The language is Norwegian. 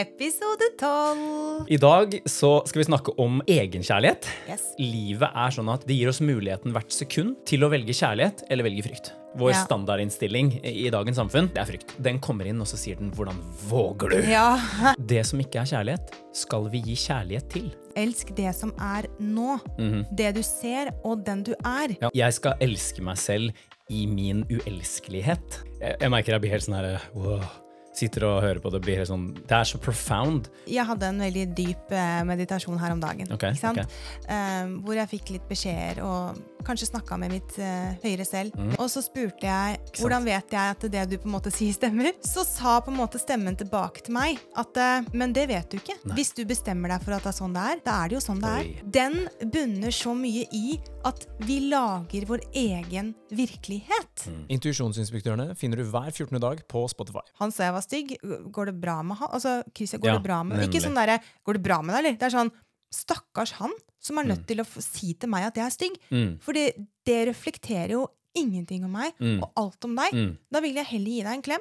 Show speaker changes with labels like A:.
A: Episode 12.
B: I dag så skal vi snakke om egenkjærlighet.
A: Yes.
B: Livet er sånn at det gir oss muligheten hvert sekund til å velge kjærlighet eller velge frykt. Vår
A: Ja.
B: standardinnstilling i dagens samfunn det er frykt. Den kommer inn, og så sier den 'hvordan våger du'?
A: Ja.
B: Det som ikke er kjærlighet, skal vi gi kjærlighet til.
A: Elsk det som er nå. Det du ser, og den du er.
B: Ja, jeg skal elske meg selv i min uelskelighet. Jeg, jeg merker jeg blir helt sånn her wow. Sitter og hører på det, blir helt sånn Det er så profound.
A: Jeg hadde en veldig dyp eh, meditasjon her om dagen.
B: okay,
A: ikke sant?
B: ok.
A: Eh, hvor jeg fikk litt beskjeder og kanskje snakka med mitt uh, høyere selv.
B: Mm.
A: Og så spurte jeg hvordan vet jeg at det du på en måte sier, stemmer. Så sa på en måte stemmen tilbake til meg at uh, men det vet du ikke. Hvis du bestemmer deg for at det er sånn det er, da er det jo sånn det
B: Oi.
A: er. Den bunner så mye i at vi lager vår egen virkelighet.
B: Mm.
C: Intuisjonsinspektørene finner du hver 14. dag på Spotify.
A: Han sa jeg var stygg. Går det bra med han? Altså, Christian, går
B: Ja,
A: det bra med. Ikke sånn derre 'går det bra med deg', eller? Det er sånn Stakkars han som er
B: Mm.
A: nødt til å si til meg at jeg er stygg. Fordi det reflekterer jo ingenting om meg,
B: Mm.
A: og alt om deg.
B: Mm.
A: Da vil jeg heller gi deg en klem.